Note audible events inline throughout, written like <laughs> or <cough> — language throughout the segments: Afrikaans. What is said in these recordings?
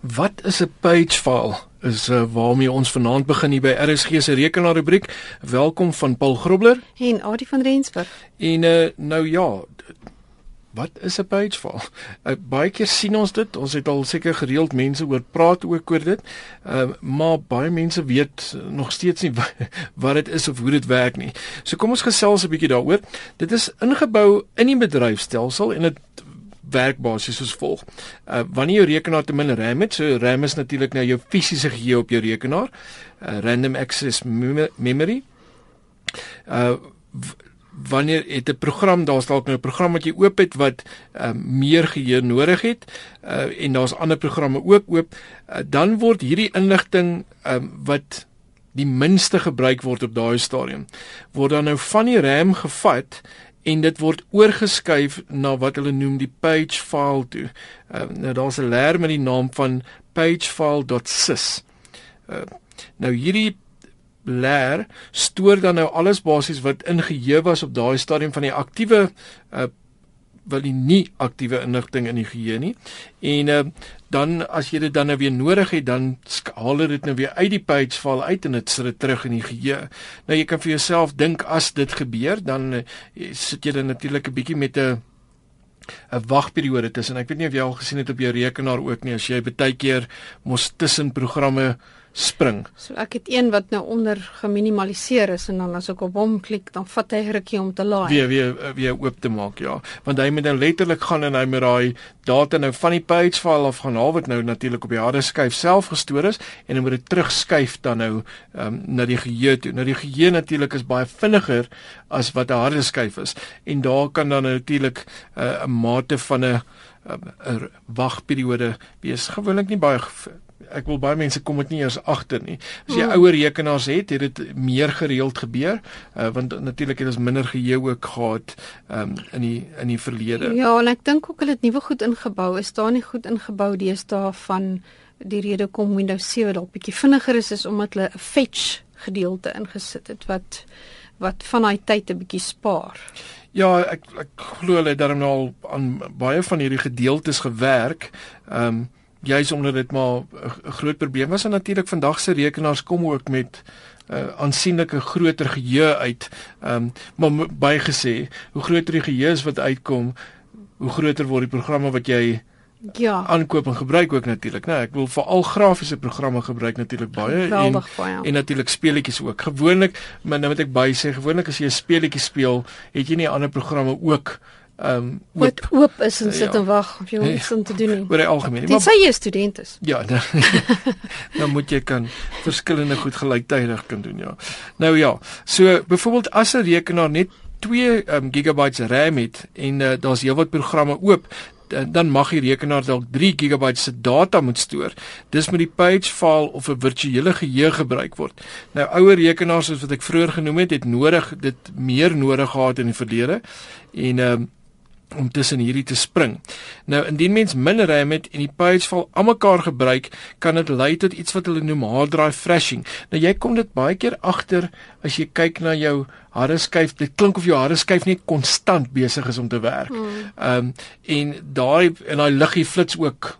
Wat is 'n page file? Is uh, waarmee ons vanaand begin hier by RSG se rekenaar rubriek. Welkom van Paul Grobler en Adie van Rensburg. En uh, nou ja, wat is 'n page file? Uh, baie keer sien ons dit. Ons het al seker gereeld mense oor praat ook oor dit. Uh, maar baie mense weet nog steeds nie <laughs> wat dit is of hoe dit werk nie. So kom ons gesels 'n bietjie daaroor. Dit is ingebou in die bedryfstelsel en dit werk basies soos volg. Uh wanneer jou rekenaar te min RAM het, so RAM is natuurlik nou jou fisiese geheue op jou rekenaar, uh random access memory. Uh wanneer het 'n program daar's dalk nou 'n program wat jy oop het wat uh meer geheue nodig het uh en daar's ander programme ook oop, uh, dan word hierdie inligting um wat die minste gebruik word op daai stadium word dan nou van die RAM gevat en dit word oorgeskuif na wat hulle noem die page file toe. Uh, nou daar's 'n leer met die naam van pagefile.sys. Uh, nou hierdie leer stoor dan nou alles basies wat ingeheue was op daai stadium van die aktiewe uh, wil die nie aktiewe inligting in die geheue nie. En uh, dan as jy dit dan nou weer nodig het, dan haal dit nou weer uit die page val uit en dit sit dit terug in die geheue. Nou jy kan vir jouself dink as dit gebeur, dan uh, sit jy dan natuurlik 'n bietjie met 'n 'n wagperiode tussen. Ek weet nie of jy al gesien het op jou rekenaar ook nie as jy baie keer mos tussen programme spring. So ek het een wat nou onder geminimaliseer is en dan as ek op hom klik, dan vat hy rukkie om te laai. Weer weer weer oop te maak, ja. Want hy moet nou letterlik gaan en hy moet daai data nou van die page file af gaan haal wat nou natuurlik op die harde skyf self gestoor is en hy moet dit terugskuif dan nou um, na die geheue toe. Nou die geheue natuurlik is baie vinniger as wat 'n harde skyf is en daar kan dan natuurlik uh, 'n mate van 'n 'n wagperiode wees. Gewoonlik nie baie ek wil baie mense kom dit nie eers agter nie. As jy mm. ouer rekenaars het, het dit meer gereeld gebeur, uh, want natuurlik het ons minder geheue ook gehad um, in die in die verlede. Ja, en ek dink ook hulle het nuwe goed ingebou. Is daar nie goed ingebou deesdae van die rede kom Windows 7 dalk bietjie vinniger is is omdat hulle 'n fetch gedeelte ingesit het wat wat van daai tyd 'n bietjie spaar. Ja, ek ek glo hulle het daarom al aan baie van hierdie gedeeltes gewerk. Ehm um, juis omdat dit maar 'n groot probleem was en natuurlik vandag se rekenaars kom ook met 'n uh, aansienlike groter geheue uit. Ehm um, maar baie gesê, hoe groter die geheue is wat uitkom, hoe groter word die programme wat jy ja aankoop en gebruik ook natuurlik, né? Nee, ek wil veral grafiese programme gebruik natuurlik baie Geweldig, en baie. en natuurlik speletjies ook. Gewoonlik, maar nou moet ek baie sê, gewoonlik as jy 'n speletjie speel, het jy nie ander programme ook ehm um, oop, oop is en sit uh, ja. en wag of jy iets om te doen nie. Oor die algemeen. Dit sê jy student is. Ja, <laughs> dan, dan moet jy kan verskillende goed gelyktydig kan doen, ja. Nou ja, so byvoorbeeld as 'n rekenaar net 2 um, GB RAM het en uh, daar's heelwat programme oop, dan mag die rekenaar dalk 3 GB se data moet stoor. Dis met die page file of 'n virtuele geheue gebruik word. Nou ouer rekenaars soos wat ek vroeër genoem het, het nodig dit meer nodig gehad in die verlede. En ehm um, om tussen hierdie te spring. Nou indien mens min RAM het en die page val almekaar gebruik, kan dit lei tot iets wat hulle noem hard drive thrashing. Nou jy kom dit baie keer agter as jy kyk na jou harde skyf. Dit klink of jou harde skyf net konstant besig is om te werk. Hmm. Ehm um, en daai en daai liggie flits ook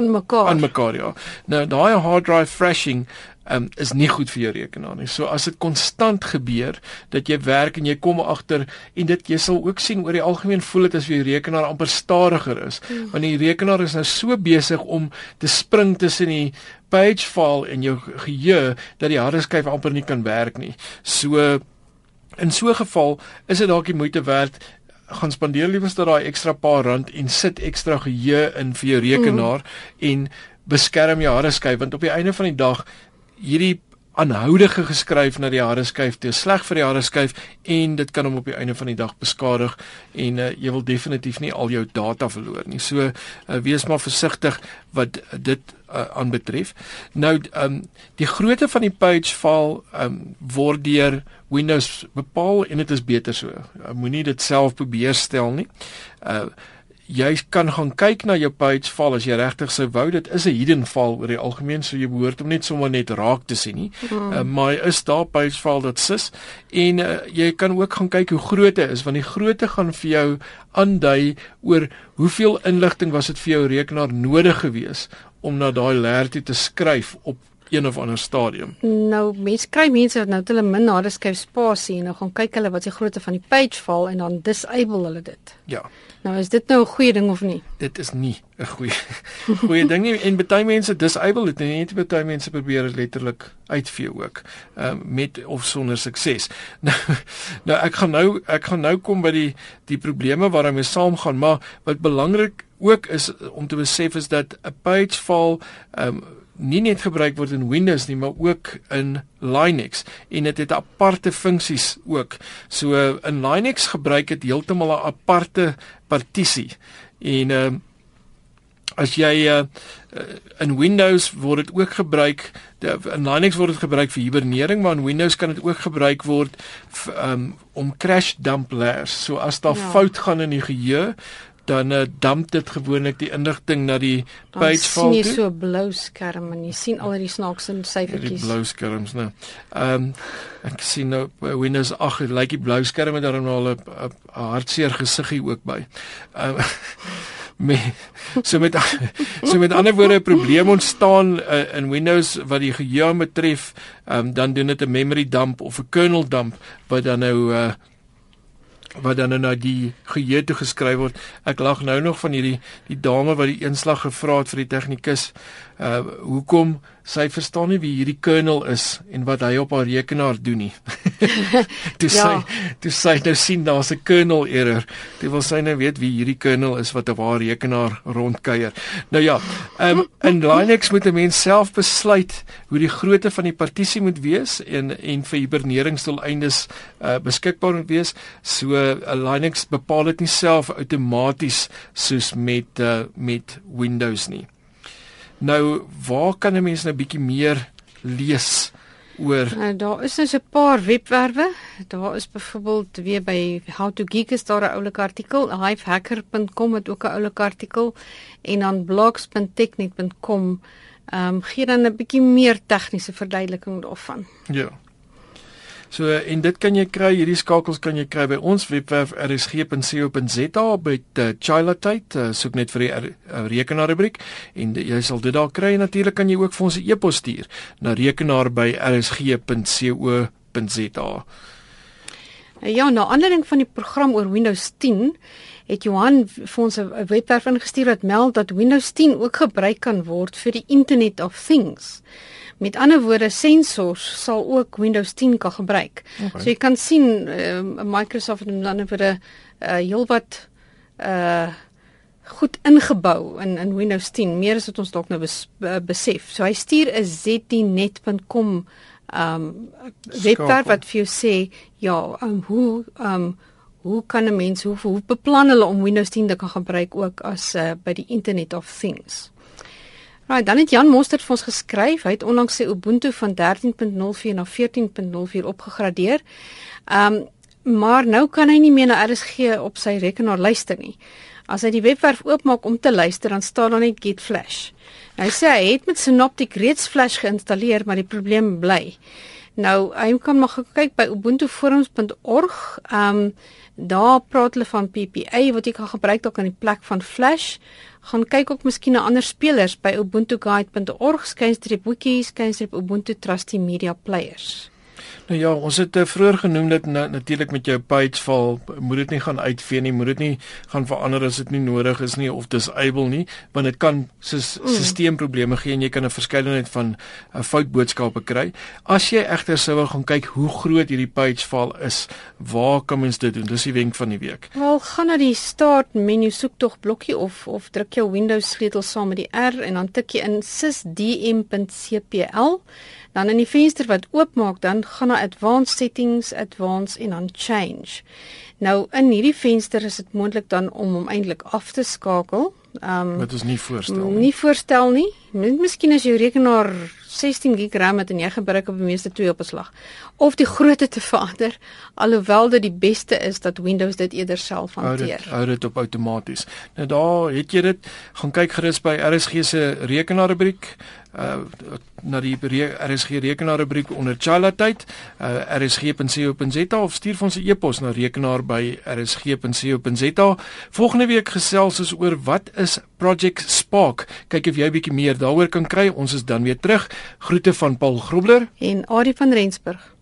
aan mekaar. Aan mekaar ja. Nou daai hard drive thrashing um, is nie goed vir jou rekenaar nie. So as dit konstant gebeur dat jy werk en jy kom agter en dit jy sal ook sien oor die algemeen voel dit as jou rekenaar amper stadiger is. Hmm. Want die rekenaar is nou so besig om te spring tussen die page file en jou geheue dat die harde skyf amper nie kan werk nie. So in so 'n geval is dit dalk die moeite werd gaan spandeer liewers dat daai ekstra paar rand en sit ekstra geheue in vir jou rekenaar mm. en beskerm jou harde skyf want op die einde van die dag hierdie aanhoudige geskryf na die harde skyf te sleg vir die harde skyf en dit kan hom op die einde van die dag beskadig en uh, jy wil definitief nie al jou data verloor nie. So uh, wees maar versigtig wat dit uh, aanbetref. Nou um die grootte van die page file um word deur Windows bepaal en dit is beter so. Uh, Moenie dit self probeer stel nie. Uh jy kan gaan kyk na jou page val as jy regtig sou wou. Dit is 'n hidden val oor die algemeen so jy behoort hom net sommer net raak te sien nie. Mm. uh, maar is daar page val dat sis? En uh, jy kan ook gaan kyk hoe groot dit is want die grootte gaan vir jou aandui oor hoeveel inligting was dit vir jou rekenaar nodig gewees om na daai leertjie te skryf op een of ander stadium. Nou mense kry mense wat nou hulle min harde skryf spasie en nou gaan kyk hulle wat se grootte van die page val en dan disable hulle dit. Ja. Nou is dit nou 'n goeie ding of nie? Dit is nie 'n goeie <laughs> goeie ding nie en baie mense disable dit en net baie mense probeer dit letterlik uitvee ook. Ehm uh, met of sonder sukses. <laughs> Nou nou ek gaan nou ek gaan nou kom by die die probleme waarmee ons saamgaan, maar wat belangrik ook is om te besef is dat 'n page val ehm um, nie net gebruik word in Windows nie, maar ook in Linux en dit het, het aparte funksies ook. So in Linux gebruik dit heeltemal 'n aparte partisie. En uh as jy uh in Windows word dit ook gebruik in Linux word dit gebruik vir hibernering maar in Windows kan dit ook gebruik word um, om crash dump layers. So as daar ja. fout gaan in die geheue, dan uh, damp dit gewoonlik die inligting na die page file. Jy sien so blou skerm en jy sien al die snaakse syfertjies. Die blou skerms nou. Ehm um, ek sien nou Windows 8 lyk like die blou skerm het daar nou 'n hartseer gesiggie ook by. Ehm um, <laughs> me so met <laughs> so met ander woorde 'n probleem ontstaan uh, in Windows wat die geheue betref, um, dan doen dit 'n memory dump of 'n kernel dump wat dan nou uh, wat dan nou na die geheue toe geskryf word. Ek lag nou nog van hierdie die dame wat die eenslag gevra het vir die tegnikus. Uh hoekom sy verstaan nie wie hierdie kernel is en wat hy op haar rekenaar doen nie. <laughs> toe ja. sy toe sy nou sien daar's 'n kernel error. Dit wil sy nou weet wie hierdie kernel is wat op haar rekenaar rondkuier. Nou ja, um, in Linux moet 'n mens self besluit hoe die grootte van die partisie moet wees en en vir hiberneringsdoeleindes uh beskikbaar moet wees. So uh, Linux bepaal dit nie self outomaties soos met uh met Windows nie. Nou, waar kan 'n mens nou bietjie meer lees oor? Nou, daar is dus 'n paar webwerwe. Daar is byvoorbeeld weer by How to Geek is daar 'n oulike artikel, lifehacker.com het ook 'n oulike artikel en dan blogs.technik.com ehm um, gee dan 'n bietjie meer tegniese verduideliking daarvan. Ja. So en dit kan jy kry, hierdie skakels kan jy kry by ons webwerf rsg.co.za by uh, Chila tyd, uh, soek net vir die uh, rekenaar rubriek en jy sal dit daar kry. Natuurlik kan jy ook vir ons 'n e-pos stuur na rekenaar by rsg.co.za. Ja, nou aandering van die program oor Windows 10 het Johan vir ons 'n webwerf ingestuur wat meld dat Windows 10 ook gebruik kan word vir die Internet of Things. Met ander woorde, sensors sal ook Windows 10 kan gebruik. Okay. So jy kan sien uh, Microsoft het dan vir 'n uh, heelwat uh goed ingebou in in Windows 10, meer as wat ons dalk nou bes, uh, besef. So hy stuur 'n znet.com um webwerf wat vir jou sê ja, um, hoe um hoe kan 'n mens hoe, hoe beplan hulle om Windows 10 te kan gebruik ook as uh, by die Internet of Things. Right, dan het Jan Mostert vir ons geskryf. Hy het onlangs sy Ubuntu van 13.04 na 14.04 opgegradeer. Um maar nou kan hy nie meer na RSG op sy rekenaar luister nie. As hy die webwerf oopmaak om te luister, dan staan daar net Get Flash. Hy sê hy het met Synoptic reeds Flash geïnstalleer, maar die probleem bly. Nou, hy kan maar kyk by ubuntuforums.org. Um daar praat hulle van PPA wat jy kan gebruik dalk in die plek van Flash gaan kyk ook miskien na ander spelers by ubuntuguide.org skynstreep wikis skynstreep ubuntu trusty media players Nou ja, ons het uh, vroeër genoem dit na, natuurlik met jou page val, moet dit nie gaan uitvee nie, moet dit nie gaan verander as dit nie nodig is nie of disable nie, want dit kan soos mm. stelselprobleme gee en jy kan 'n verskeidenheid van uh, foutboodskappe kry. As jy egter sou wil gaan kyk hoe groot hierdie page val is, waar kan mens dit doen? Dis die wenk van die week. Wel, gaan na die start menu soek tog blokkie of of druk jou Windows sleutel saam met die R en dan tik jy in sysdm.cpl Dan in die venster wat oopmaak, dan gaan na advanced settings, advanced en dan change. Nou in hierdie venster is dit moontlik dan om hom eintlik af te skakel. Ehm um, Dit is nie voorstel nie. Nie voorstel nie. Miskien as jou rekenaar 16 GB RAM het en jy gebruik op die meeste twee op 'n slag of die grootte te verander alhoewel dit die beste is dat Windows dit eerder self hanteer. Hou dit op outomaties. Nou daar het jy dit gaan kyk gerus by RSG se rekenaarrubriek uh na die RSG rekenaarrubriek onder Chala tyd uh rsg.co.za of stuur ons 'n e-pos na rekenaar by rsg.co.za. Volgende week gesels ons oor wat is Project Spark. Kyk of jy 'n bietjie meer daaroor kan kry. Ons is dan weer terug. Groete van Paul Grobler en Adie van Rensburg.